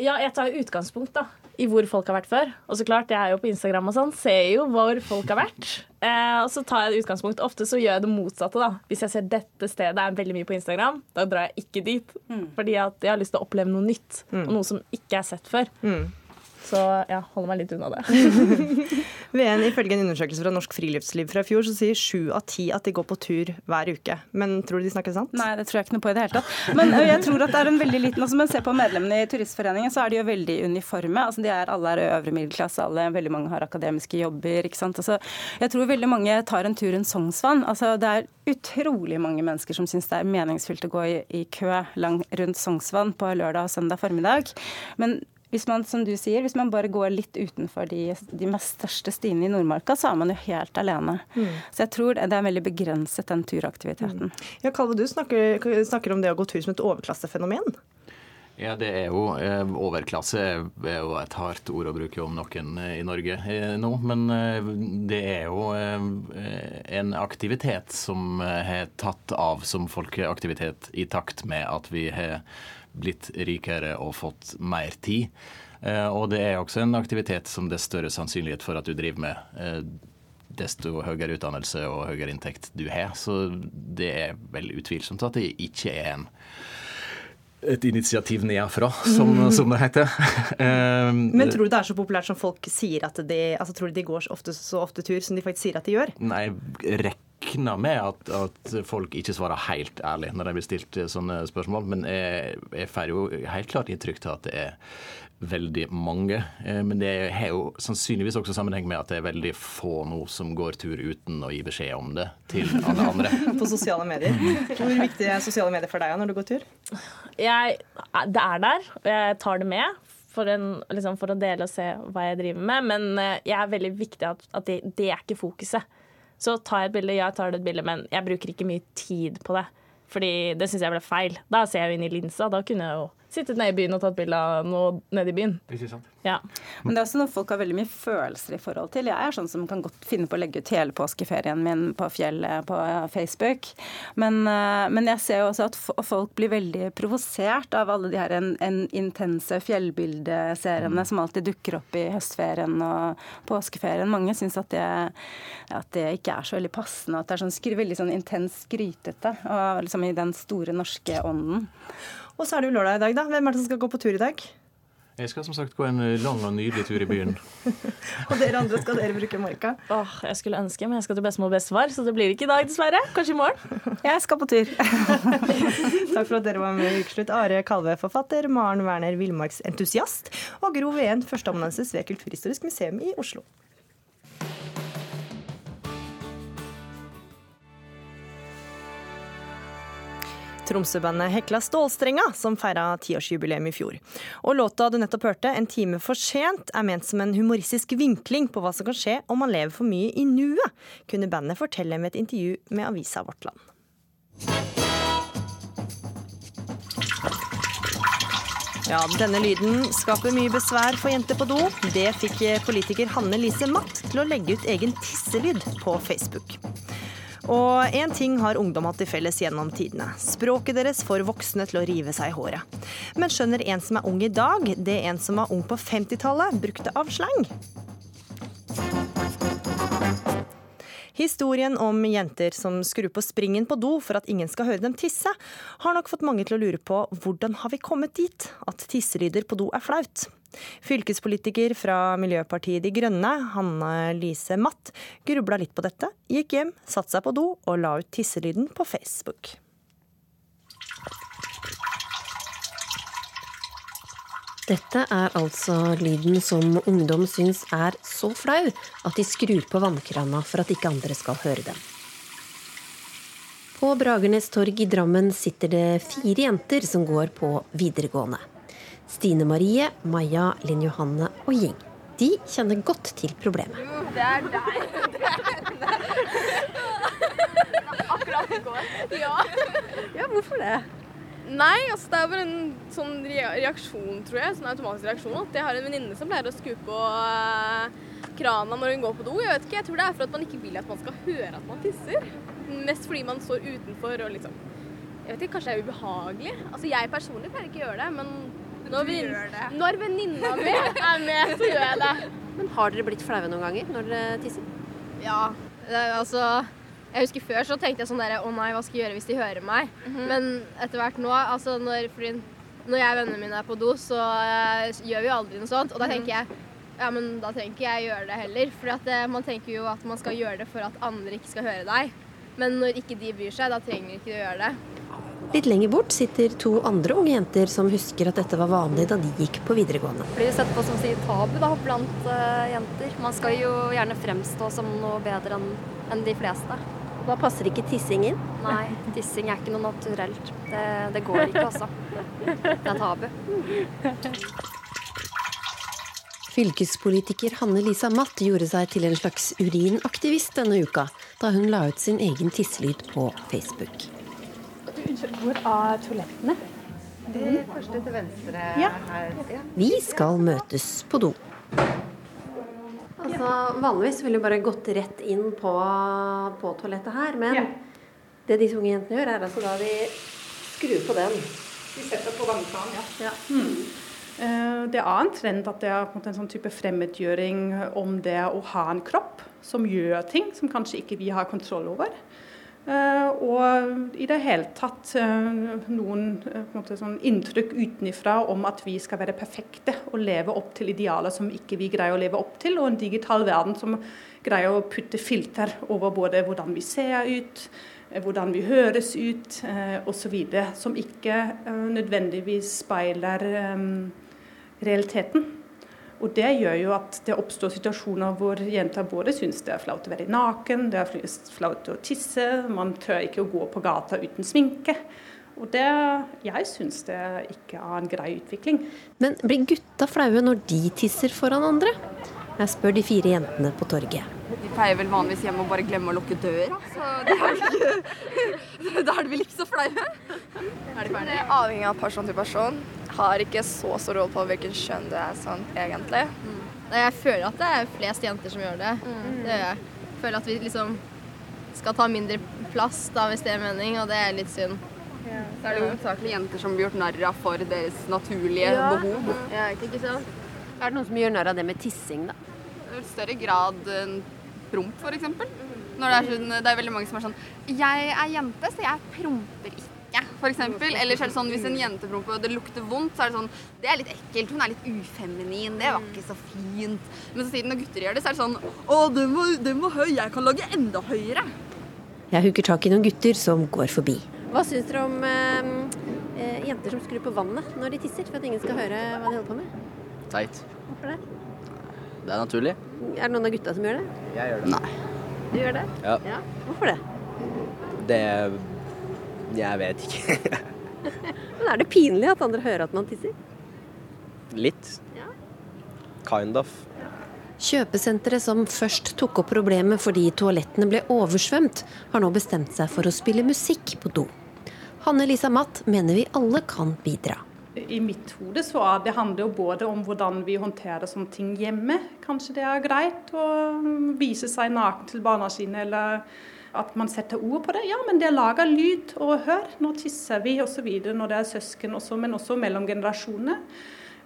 Ja, jeg tar utgangspunkt da, i hvor folk har vært før. Og så klart, jeg er jo på Instagram og sånn, ser jo hvor folk har vært. Eh, og så tar jeg utgangspunkt. Ofte så gjør jeg det motsatte, da. Hvis jeg ser dette stedet er veldig mye på Instagram, da drar jeg ikke dit. Fordi at jeg har lyst til å oppleve noe nytt. Mm. Og noe som ikke er sett før. Så ja, holder meg litt unna det. VN, ifølge en undersøkelse fra Norsk Friluftsliv fra i fjor, så sier sju av ti at de går på tur hver uke. Men tror du de snakker sant? Nei, det tror jeg ikke noe på i det hele tatt. Men jeg tror at det er en veldig liten altså, Men se på medlemmene i Turistforeningen, så er de jo veldig uniforme. Altså, de er, alle er øvre middelklasse, alle, veldig mange har akademiske jobber. ikke sant? Altså, jeg tror veldig mange tar en tur rundt Sognsvann. Altså, det er utrolig mange mennesker som syns det er meningsfylt å gå i, i kø lang, rundt Sognsvann på lørdag og søndag formiddag. Men hvis man, som du sier, hvis man bare går litt utenfor de, de mest største stiene i Nordmarka, så er man jo helt alene. Mm. Så jeg tror det er veldig begrenset, den turaktiviteten. Ja, Kalve, du snakker, snakker om det å gå tur som et overklassefenomen. Ja, det er jo eh, Overklasse er jo et hardt ord å bruke om noen eh, i Norge eh, nå. Men det er jo en aktivitet som har tatt av som folkeaktivitet i takt med at vi har blitt rikere og fått mer tid. Eh, og det er også en aktivitet som det er større sannsynlighet for at du driver med. eh, desto høyere utdannelse og høyere inntekt du har. Så det er vel utvilsomt at det ikke er en et initiativ nedenfra, som, som det heter. Eh, Men tror du det er så populært som folk sier at de altså Tror du de går så ofte, så ofte tur som de faktisk sier at de gjør? Nei, jeg regner med at, at folk ikke svarer helt ærlig når de blir stilt sånne spørsmål, men jeg, jeg får jo helt klart inntrykk til at det er veldig mange. Eh, Men det har jo sannsynligvis også sammenheng med at det er veldig få nå som går tur uten å gi beskjed om det til alle andre. På sosiale medier. Hvor viktig er sosiale medier for deg når du går tur? jeg, det er der, og jeg tar det med for, en, liksom for å dele og se hva jeg driver med. Men eh, jeg er veldig viktig at, at det, det er ikke fokuset. Så tar jeg et bilde, ja, jeg tar et bilde, men jeg bruker ikke mye tid på det. Fordi det syns jeg ble feil. Da ser jeg jo inn i linsa. Da kunne jeg jo sittet nede i byen og tatt bilde av noe nede i byen. Ikke sant? Ja. Men det er også noe folk har veldig mye følelser i forhold til. Jeg er sånn som kan godt finne på å legge ut hele påskeferien min på fjellet på Facebook. Men, eh, men jeg ser jo også at folk blir veldig provosert av alle de her en, en intense fjellbildeseriene som alltid dukker opp i høstferien og påskeferien. Mange syns at, det- at det ikke er så veldig passende. At det er sånn, veldig sånn intens skrytete. Og liksom i den store norske ånden. Og så er det jo lørdag i dag, da. Hvem er det som skal gå på tur i dag? Jeg skal som sagt gå en lang og nydelig tur i byen. Og dere andre skal dere bruke marka? Åh, jeg skulle ønske, men jeg skal til bestemor og bestefar, så det blir ikke i dag, dessverre. Kanskje i morgen. Jeg skal på tur. Takk for at dere var med i Ukeslutt. Are Kalve, forfatter, Maren Werner, villmarksentusiast, og Gro Veen, førsteamanuensis ved Kulturhistorisk museum i Oslo. Tromsø-bandet Hekla Stålstrenga, som feira tiårsjubileum i fjor. Og låta du nettopp hørte, 'En time for sent', er ment som en humoristisk vinkling på hva som kan skje om man lever for mye i nuet, kunne bandet fortelle med et intervju med avisa Vårt Land. Ja, denne lyden skaper mye besvær for jenter på do. Det fikk politiker Hanne Lise Matt til å legge ut egen tisselyd på Facebook. Og én ting har ungdom hatt til felles gjennom tidene. Språket deres får voksne til å rive seg i håret. Men skjønner en som er ung i dag, det en som var ung på 50-tallet brukte av slang? Historien om jenter som skrur på springen på do for at ingen skal høre dem tisse, har nok fått mange til å lure på hvordan har vi kommet dit at tisselyder på do er flaut. Fylkespolitiker fra Miljøpartiet De Grønne, Hanne Lise Matt, grubla litt på dette, gikk hjem, satte seg på do og la ut tisselyden på Facebook. Dette er altså lyden som ungdom syns er så flau at de skrur på vannkrana for at ikke andre skal høre dem. På Bragernes torg i Drammen sitter det fire jenter som går på videregående. Stine Marie, Maja, Linn Johanne og Ying. De kjenner godt til problemet. Det er deg. Det er akkurat i går. Ja. ja, hvorfor det? Nei, altså det er bare en sånn reaksjon, tror jeg. Sånn automatisk reaksjon. At jeg har en venninne som pleier å skue på eh, krana når hun går på do. Jeg vet ikke, jeg tror det er for at man ikke vil at man skal høre at man tisser. Mest fordi man står utenfor og liksom Jeg vet ikke, kanskje det er ubehagelig. Altså jeg personlig pleier ikke å gjøre det, men når, vi- når venninna mi er med, så gjør jeg det. Men har dere blitt flaue noen ganger når dere tisser? Ja, det altså Jeg husker før så tenkte jeg sånn der Å nei, hva skal jeg gjøre hvis de hører meg? Men etter hvert nå, altså når, fordi når jeg og vennene mine er på do, så uh, gjør vi jo aldri noe sånt. Og da tenker jeg ja, men da trenger ikke jeg gjøre det heller. For at, eh, man tenker jo at man skal gjøre det for at andre ikke skal høre deg. Men når ikke de bryr seg, da trenger ikke du gjøre det. Litt lenger bort sitter to andre unge jenter som husker at dette var vanlig da de gikk på videregående. blir jo sett på som sier tabu da, blant uh, jenter. Man skal jo gjerne fremstå som noe bedre enn en de fleste. Da passer ikke tissing inn? Nei, tissing er ikke noe naturelt. Det, det går ikke, altså. Det er tabu. Fylkespolitiker Hanne Lisa Matt gjorde seg til en slags urinaktivist denne uka, da hun la ut sin egen tisselyd på Facebook. Unnskyld, hvor er toalettene? Det første til venstre Ja. her. Ja. Vi skal møtes på do. Altså, vanligvis ville vi bare gått rett inn på, på toalettet her, men det disse unge jentene gjør, er altså da de skrur på den. De setter på vannkranen, ja. Ja. Mm. Det er en trend at det er en sånn type fremmedgjøring om det å ha en kropp som gjør ting som kanskje ikke vi har kontroll over. Eh, og i det hele tatt eh, noen eh, måte sånn inntrykk utenfra om at vi skal være perfekte og leve opp til idealer som ikke vi greier å leve opp til, og en digital verden som greier å putte filter over både hvordan vi ser ut, hvordan vi høres ut osv., som ikke nødvendigvis speiler realiteten. Og det gjør jo at det oppstår situasjoner hvor jenter både syns det er flaut å være naken, det er flaut å tisse, man tør ikke å gå på gata uten sminke. Og det, jeg syns det ikke er en grei utvikling. Men blir gutta flaue når de tisser foran andre? Jeg spør de fire jentene på torget. De pleier vel vanligvis hjemme å bare glemme å lukke døra, så da er de vel ikke så flaue. Er det avhengig av person til person. Har ikke så stor rolle på hvilken kjønn det er sånn egentlig. Mm. Jeg føler at det er flest jenter som gjør det. Det gjør jeg. Jeg føler at vi liksom skal ta mindre plass, da, hvis det er mening, og det er litt synd. Så er det hovedsakelig jenter som blir gjort narr av for deres naturlige Ja. behov. Ja, ikke sant? Er det noen som gjør narr av det med tissing, da? Det er større grad enn promp, for eksempel. Når det, er sånn, det er veldig mange som er sånn Jeg er jente, så jeg promper ikke, for eksempel. Eller så er det sånn hvis en jente promper og det lukter vondt, så er det sånn Det er litt ekkelt. Hun er litt ufeminin. Det var ikke så fint. Men så sier når gutter gjør det, så er det sånn Å, den var, den var høy. Jeg kan lage enda høyere. Jeg hooker tak i noen gutter som går forbi. Hva syns dere om eh, eh, jenter som skrur på vannet når de tisser, for at ingen skal høre hva de holder på med? Teit. Hvorfor det? Det er naturlig. Er det noen av gutta som gjør det? Jeg gjør det. Nei. Du gjør det? Ja. Hvorfor det? Det Jeg vet ikke. Men Er det pinlig at andre hører at man tisser? Litt. Kind of. Kjøpesenteret som først tok opp problemet fordi toalettene ble oversvømt, har nå bestemt seg for å spille musikk på do. Hanne Lisa Matt mener vi alle kan bidra. I mitt hode så er det handler jo både om hvordan vi håndterer sånne ting hjemme. Kanskje det er greit å vise seg naken til barna sine, eller at man setter ord på det. Ja, men det lager lyd og hør. Nå tisser vi osv. når det er søsken, også, men også mellom generasjoner.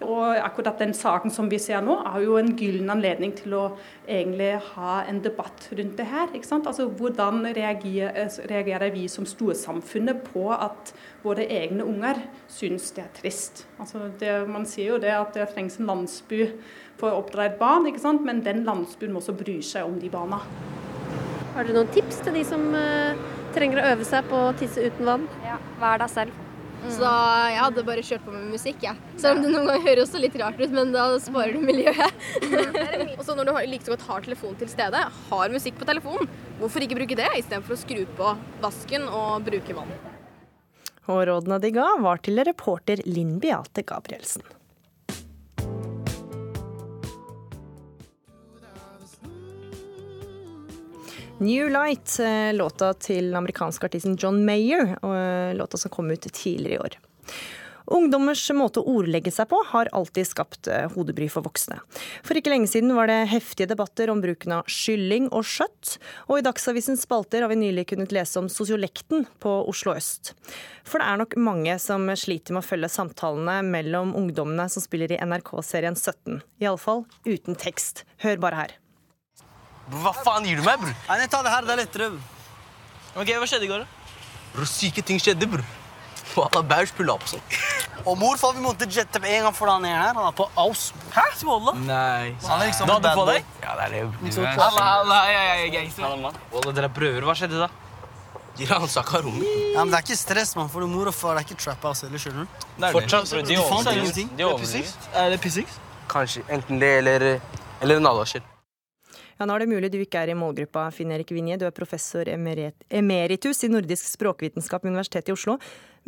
Og akkurat den saken som vi ser nå, er jo en gyllen anledning til å egentlig ha en debatt rundt det her. ikke sant? Altså Hvordan reagerer, reagerer vi som storsamfunnet på at våre egne unger syns det er trist? Altså det, Man sier jo det at det trengs en landsby for å oppdra et barn, ikke sant? men den landsbyen må også bry seg om de barna. Har dere noen tips til de som eh, trenger å øve seg på å tisse uten vann? Ja, vær deg selv. Så jeg hadde bare kjørt på med musikk, jeg. Selv om det noen ganger høres litt rart ut, men da sparer du miljøet. Og så når du har- like så godt har telefonen til stede, har musikk på telefonen, hvorfor ikke bruke det istedenfor å skru på vasken og bruke vann? Og rådene de ga, var til reporter Linn Beate Gabrielsen. New Light, eh, låta til amerikanske artisten John Mayer, eh, låta som kom ut tidligere i år. Ungdommers måte å ordlegge seg på har alltid skapt eh, hodebry for voksne. For ikke lenge siden var det heftige debatter om bruken av kylling og skjøtt, og i Dagsavisens spalter har vi nylig kunnet lese om sosiolekten på Oslo øst. For det er nok mange som sliter med å følge samtalene mellom ungdommene som spiller i NRK-serien 17. Iallfall uten tekst. Hør bare her. Hva faen gir du meg, bror? Nei, ta det her, det er lettere. Ok, Hva skjedde i går? da? Bro, Syke ting skjedde, bror. Walla, Bausch pulla opp sånn. Og morfar vi måtte jette med en gang for han er her. Han er på aus. Hæ? Walla? Nei. Han er liksom Du hadde bad på deg? Ja, det er det. Liksom, på- Alla, alla, jeg er gangster. Walla, dere prøver. Hva skjedde da? De ransaka rommet. Ja, men det er ikke stress, mann. For mor og far er ikke trappa oss heller, skjønner du? Er Fortsatt. De fant ingenting. De Det er overdriver. pissings. Er det pissings? Kanskje. Enten det eller, eller en advarsel. Ja, Nå er det mulig du ikke er i målgruppa, Finn Erik Vinje. Du er professor emeritus i nordisk språkvitenskap ved Universitetet i Oslo.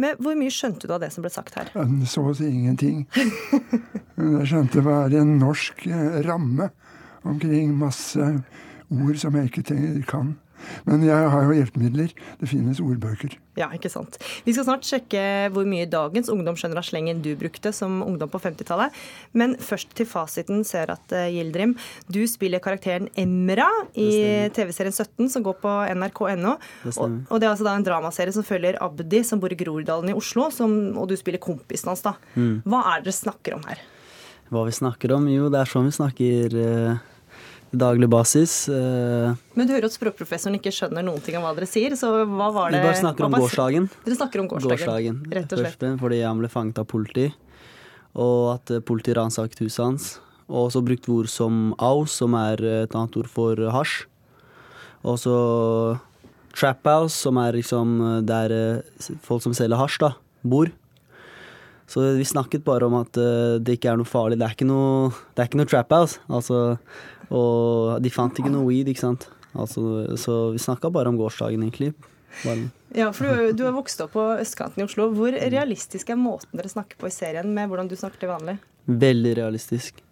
Men hvor mye skjønte du av det som ble sagt her? Så å si ingenting. Jeg skjønte hva er en norsk eh, ramme omkring masse ord som jeg ikke kan. Men jeg har jo hjelpemidler. Det finnes ordbøker. Ja, ikke sant. Vi skal snart sjekke hvor mye dagens ungdom skjønner av slengen du brukte som ungdom på 50-tallet. Men først til fasiten ser at eh, Gildrim, du spiller karakteren Emra i TV-serien 17 som går på nrk.no. Og, det er altså da en dramaserie som følger Abdi, som bor i Groruddalen i Oslo, som, og du spiller kompisen hans, da. Mm. Hva er det dere snakker om her? Hva vi snakker om? Jo, det er sånn vi snakker eh, daglig basis. Eh, Men du hører at språkprofessoren ikke skjønner noen ting av hva dere sier, så hva var det vi bare snakker om gårsdagen. Dere snakker om gårsdagen, rett og slett. Først, fordi han ble fanget av politi, og at eh, politiet ransaket huset hans. Og så brukte vi ord som aus, som er eh, et annet ord for hasj. Og så trap house, som er liksom der folk som selger hasj, da, bor. Så vi snakket bare om at det ikke er noe farlig. Det er ikke noe, det er ikke noe trap house. Altså, og de fant ikke noe weed, ikke sant. Altså, så vi snakka bare om gårsdagen, egentlig. Bare, Ja, for du, du har vokst opp på østkanten i Oslo. Hvor realistisk er måten dere snakker på i serien, med hvordan du snakker til vanlig? veldig realistisk.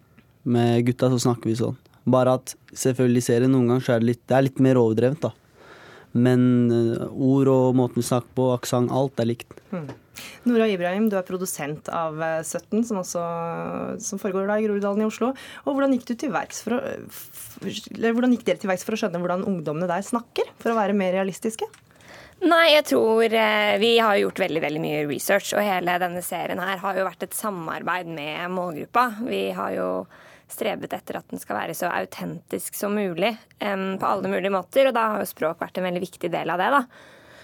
Med gutta så snakker vi sånn. Bare at selvfølgelig i serien noen ganger så er det litt, det er litt mer overdrevent, da. Men eh, ord og måten vi snakker på, aksent, alt er likt. Hmm. Nora Ibrahim, du er produsent av eh, 17, som, også, som foregår da i Groruddalen i Oslo. Og hvordan gikk, du til verks for å, hvordan gikk dere til verks for å skjønne hvordan ungdommene der snakker, for å være mer realistiske? Nei, jeg tror eh, vi har gjort veldig veldig mye research, og hele denne serien her har jo vært et samarbeid med målgruppa. Vi har jo strebet etter at den skal være så autentisk som mulig em, på alle mulige måter, og da har jo språk vært en veldig viktig del av det. da.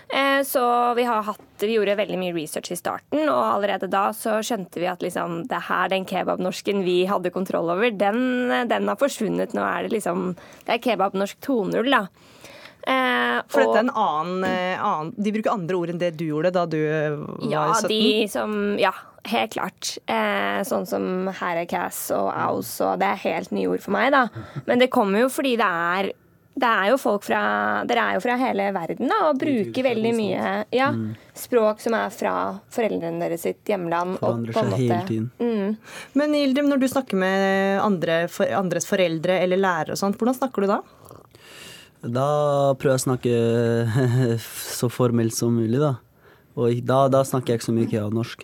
Eh, Så vi, har hatt, vi gjorde veldig mye research i starten, og allerede da så skjønte vi at liksom, det her, den kebabnorsken vi hadde kontroll over, den, den har forsvunnet. Nå er det liksom Det er kebabnorsk 2.0, da. Eh, For dette er en annen, eh, annen De bruker andre ord enn det du gjorde da du var Ja, 17? de som Ja, helt klart. Eh, sånn som Herrecass og Aus, og det er helt nye ord for meg, da. Men det kommer jo fordi det er er jo folk fra Dere er jo fra hele verden da, og bruker veldig mye ja, Mm. språk som er fra foreldrene deres sitt hjemland. Forandrer seg hele tiden. Mm. Men Ildrim, når du snakker med andre, for, andres foreldre eller lærere og sånt, hvordan snakker du da? Da prøver jeg å snakke så formelt som mulig, da. Og da, da snakker jeg ikke så mye av norsk.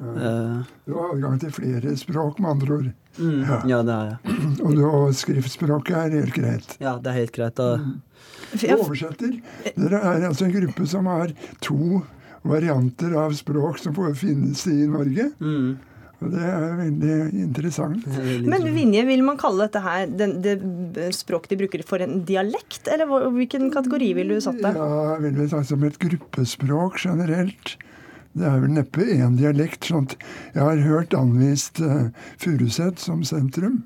Eh, Du har adgang til flere språk, med andre ord. Mm, ja, det har jeg. Og, du, og skriftspråket er helt greit. Ja, det er helt greit. Og... Mm. oversetter. Dere er altså en gruppe som har to varianter av språk som finnes i Norge. Og det er veldig interessant. Men Vinje, vil man kalle dette her den, det språket de bruker for en dialekt, eller hvilken kategori ville du satt det? Ja, vil vel sagt som et gruppespråk generelt. Det er vel neppe én dialekt. sånt. Jeg har hørt anvist uh, Furuset som sentrum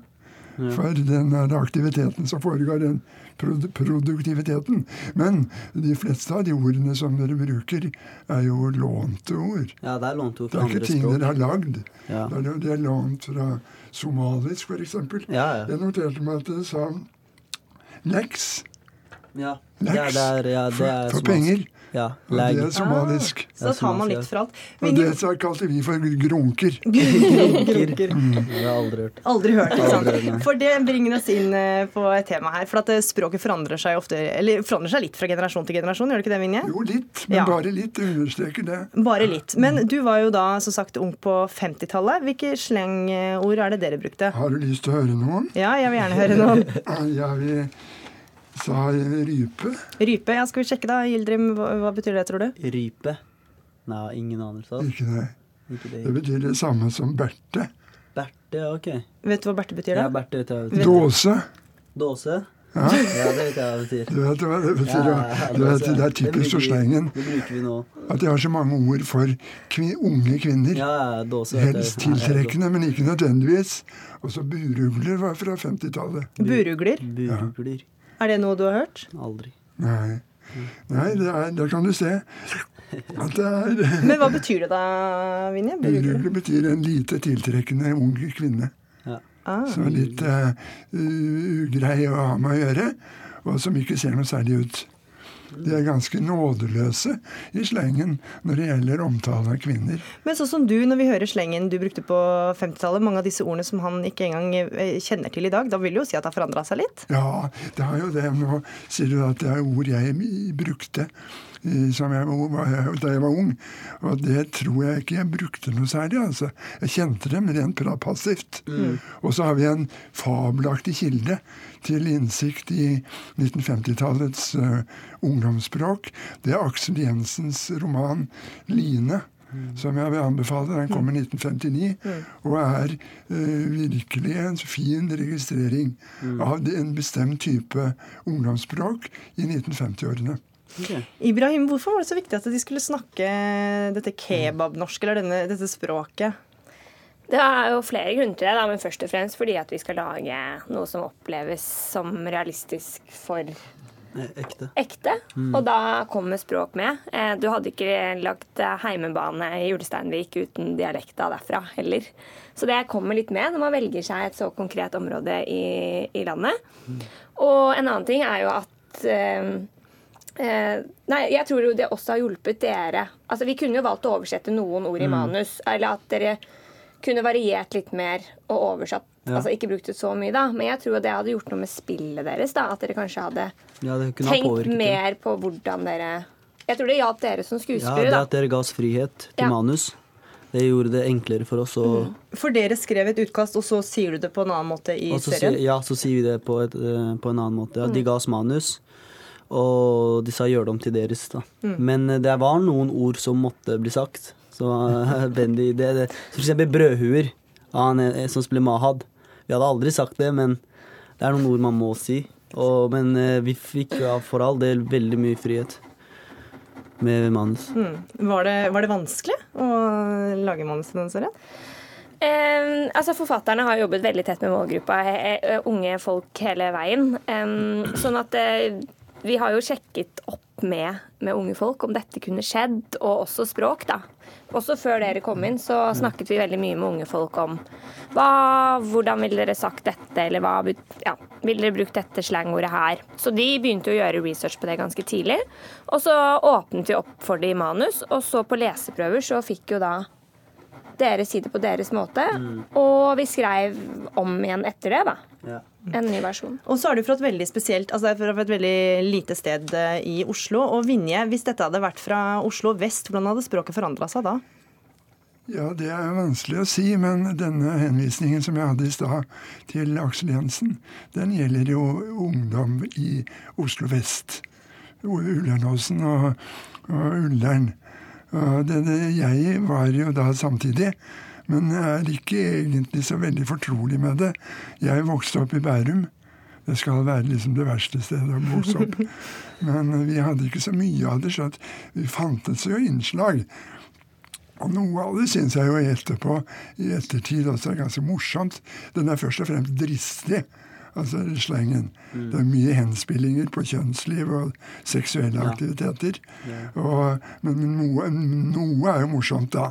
Ja. for den der aktiviteten som foregår, den produ produktiviteten. Men de fleste av de ordene som dere bruker, er jo lånte ord. Ja, det er lånte ord Det er ikke ting dere har lagd. Ja. Det, er, det er lånt fra somalisk, f.eks. Ja, ja. Jeg noterte meg at det sa leks. Ja, det er, det er, ja, det For- er for penger. Ja, lag. det er somalisk. Så da tar man litt for alt. Og det så kalte vi for grunker. Grunker. Mm. Det har jeg aldri hørt. Aldri hørt, ikke Aldri sant? For det bringer oss inn eh, på et tema her. For at eh, språket forandrer seg ofte, eller forandrer seg litt fra generasjon til generasjon, gjør det ikke det, Vinje? Jo, litt, men Ja. bare litt. Det understreker det. Bare litt. Men du var jo da som sagt ung på 50-tallet. Hvilke slengord er det dere brukte? Har du lyst til å høre noen? Ja, jeg vil gjerne høre noen. Ja, vi sa rype. Rype, ja, skal vi sjekke da. Gildrim, hva, hva betyr det, tror du? Rype? Nei, ingen anelse. Ikke det. Ikke det. Det betyr det samme som Berthe. Berte, ok. Vet du hva Berthe betyr, da? Ja? Berte vet jeg det betyr. Dåse. Dåse? Ja. ja, det vet jeg hva det betyr. Du vet hva det betyr? Ja, Ja, ja, du vet, det er typisk for slengen. Det bruker vi nå. At de har så mange ord for kvin unge kvinner. Ja, ja, dåse. Helst Ja, ja, tiltrekkende, men ikke nødvendigvis. Og så burugler var fra 50-tallet. Burugler? Burugler. Er det noe du har hørt? Aldri. Nei, Nei det er, der kan du se at det er Men hva betyr det da, Vinje? Burugler betyr en lite tiltrekkende ung kvinne. Ah. Som er litt uh, ugrei å ha med å gjøre, og som ikke ser noe særlig ut. De er ganske nådeløse i slengen når det gjelder omtale av kvinner. Men sånn som du, når vi hører slengen du brukte på 50-tallet, mange av disse ordene som han ikke engang eh, kjenner til i dag, da vil du jo si at det har forandra seg litt? Ja, det har jo det. Nå sier du at det er ord jeg brukte jeg da jeg var ung. Og det tror jeg ikke jeg brukte noe særlig. altså. Jeg kjente dem rent passivt. Mm. Og så har vi en fabelaktig kilde til innsikt i 1950-tallets uh, ungdomsspråk. Det er Aksel Jensens roman 'Line'. Som jeg vil anbefale. Den kom i 1959 og er eh, virkelig en fin registrering av en bestemt type ungdomsspråk i 1950-årene. Ibrahim, hvorfor var det så viktig at de skulle snakke dette kebabnorsk, eller denne, dette språket? Det er jo flere grunner til det, da, men først og fremst fordi at vi skal lage noe som oppleves som realistisk for Eh, Ekte. ekte. Mm. Og da kommer språk med. Eh, Du hadde ikke lagt eh, heimebane i Julesteinvik uten dialekta derfra heller. Så det kommer litt med når man velger seg et så konkret område i, i landet. Og en annen ting er jo at eh, eh, Nei, jeg tror jo det også har hjulpet dere. Altså, Vi kunne jo valgt å oversette noen ord i Mm. manus. Eller at dere kunne variert litt mer og oversatt. Ja. Altså ikke brukt det så mye, da. Men jeg tror det hadde gjort noe med spillet deres. da, At dere kanskje hadde Ja, kunne tenkt mer på hvordan dere Jeg tror det hjalp dere som Ja, det at dere ga oss frihet til Ja. manus, det gjorde det enklere for oss å For dere skrev et utkast, og så sier du det på en annen måte i serien? Si, ja, så sier vi det på, et, eh, på en annen måte. Ja, de Mm. ga oss manus, og de sa gjør det om til deres. da. Mm. Men eh, det var noen ord som måtte bli sagt. Så eh, Bendy, det, det, For eksempel brødhuer, av han eh, som spiller Mahad. Vi hadde aldri sagt det, men det er noen ord man må si. Og, men vi fikk ja, for all del veldig mye frihet med manus. Mm. Var, det, var det vanskelig å lage manus til den serien? Um, altså Forfatterne har jobbet veldig tett med målgruppa, he, unge folk hele veien. Um, sånn at eh, vi har jo sjekket opp med, med unge folk om dette kunne skjedd, og også språk, da. Også før dere kom inn, så snakket vi veldig mye med unge folk om hva, hvordan ville dere sagt dette, eller hva ja, ville dere brukt dette slangordet her. Så de begynte å gjøre research på det ganske tidlig. Og så åpnet vi opp for det i manus, og så på leseprøver så fikk jo da dere si det på deres måte. Og vi skrev om igjen etter det, da. Ja. En ny versjon. Og så er du fra et veldig spesielt, altså fra et veldig lite sted eh, i Oslo. Og Vinje, hvis dette hadde vært fra Oslo vest, hvordan hadde språket forandra seg da? Ja, det er jo vanskelig å si, men denne henvisningen som jeg hadde i stad til Aksel Jensen, den gjelder jo ungdom i Oslo vest. Ullernåsen og, og Ullern. Og det, det, jeg var jo da samtidig, men jeg er ikke egentlig så veldig fortrolig med det. Jeg vokste opp i Bærum. Det skal være liksom det verste stedet å vokse opp. Men vi hadde ikke så mye av det, så vi fantes jo innslag. Og noe av det syns jeg jo etterpå, i ettertid også er ganske morsomt. Den er først og fremst dristig, altså slengen. Det er mye henspillinger på kjønnsliv og seksuelle Ja. aktiviteter. Og, men noe, noe er jo morsomt, da.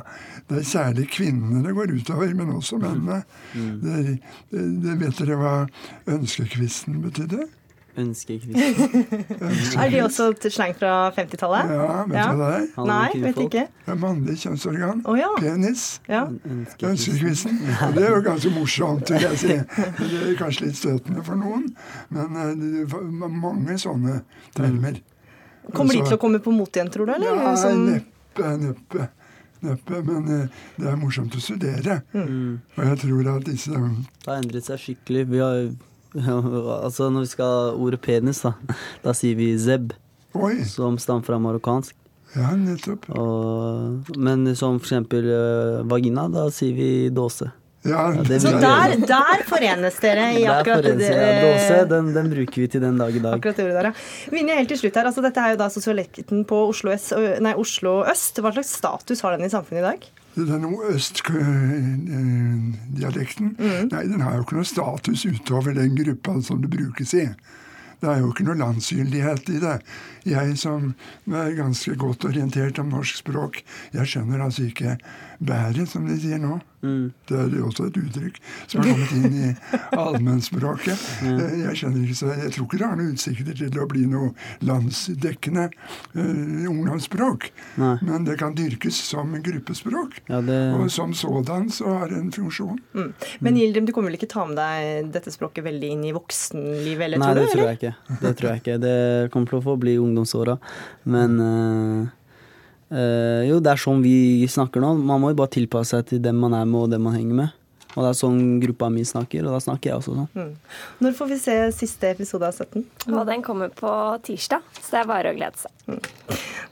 Det er særlig kvinnene det går utover, men også mennene. Det, det, det vet dere hva ønskekvisten betydde? Ønskekvist. Er de også et slang fra 50-tallet? Ja, vet du hva det? Nei, vet ikke. Det er mannlig kjønnsorgan. Oh, ja. Penis. Ja. Ønskekvisten. Og det er jo ganske morsomt, vil jeg si. Det er kanskje litt støtende for noen, men eh, det er mange sånne termer. Kommer de til å komme på mot igjen, tror du? Eller? Ja, Som- neppe, neppe. Neppe, men eh, det er morsomt å studere. Mm. Og jeg tror at disse Det har endret seg skikkelig. Vi har, altså når vi skal ha ordet penis, da, da sier vi zeb, Oi. som stammer fra marokkansk. Ja, nettopp. Og, men som for eksempel eh, vagina, da sier vi dåse. Ja, det Så der, der forenes dere i akkurat det. Ja, Dåse, den, den bruker vi til den dag i dag. Akkurat det der, ja. Vinje, helt til slutt her. Altså, dette er jo da sosialekten på Oslo, S, nei, Oslo øst. Hva slags status har den i samfunnet i dag? Den østdialekten Nei, den har jo ikke noe status utover den gruppa som det brukes i. Det er jo ikke noe landsgyldighet i det. Jeg som er ganske godt orientert om norsk språk, jeg skjønner altså ikke bæret, som de sier nå. Det er jo også et uttrykk som har kommet inn i allmennspråket. Mm. Jeg skjønner ikke, så jeg tror ikke det har noen utsikter til å bli noe landsdekkende uh, ungdomsspråk. Nei. Men det kan dyrkes som gruppespråk. Ja, det, Og som sådan så har det en funksjon. Mm. Men Gildrim, du kommer vel ikke ta med deg dette språket veldig inn i voksenlivet, eller Nei, tror du? det tror eller? jeg ikke. Det tror jeg ikke. Det kommer til å få bli ungdomsåra. Men øh, øh, jo, det er sånn vi snakker nå. Man må jo bare tilpasse seg til dem man er med, og dem man henger med. Og det er sånn gruppa mi snakker, og da snakker jeg også sånn. Mm. Når får vi se siste episode av 17? Og den kommer på tirsdag, så det er bare å glede seg.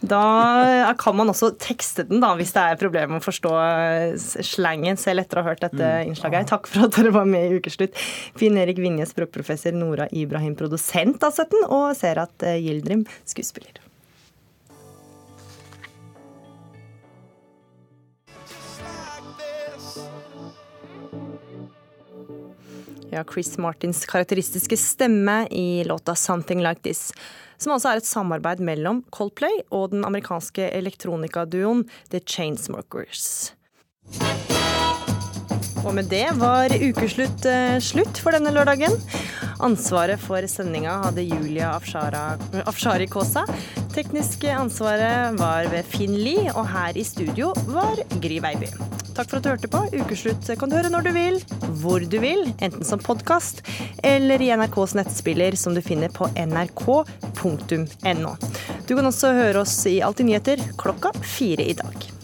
Da kan man også tekste den, da, hvis det er problemer med å forstå slangen, selv etter å ha hørt dette innslaget. Takk for at dere var med i Ukeslutt. Finn Erik Vinje, språkprofessor, Nora Ibrahim, produsent av 17, og Serat at Gildrim, skuespiller. Ja, Chris Martins karakteristiske stemme i låta 'Something Like This', som altså er et samarbeid mellom Coldplay og den amerikanske elektronikaduoen The Chainsmokers. Og med det var ukeslutt eh, slutt for denne lørdagen. Ansvaret for sendinga hadde Julia Afshari Kaasa. Tekniske ansvaret var ved Finn Lie, og her i studio var Gry Veiby. Takk for at du hørte på. Ukeslutt kan du høre når du vil, hvor du vil, enten som podkast eller i NRKs nettspiller, som du finner på nrk.no. Du kan også høre oss i Alltid nyheter klokka fire i dag.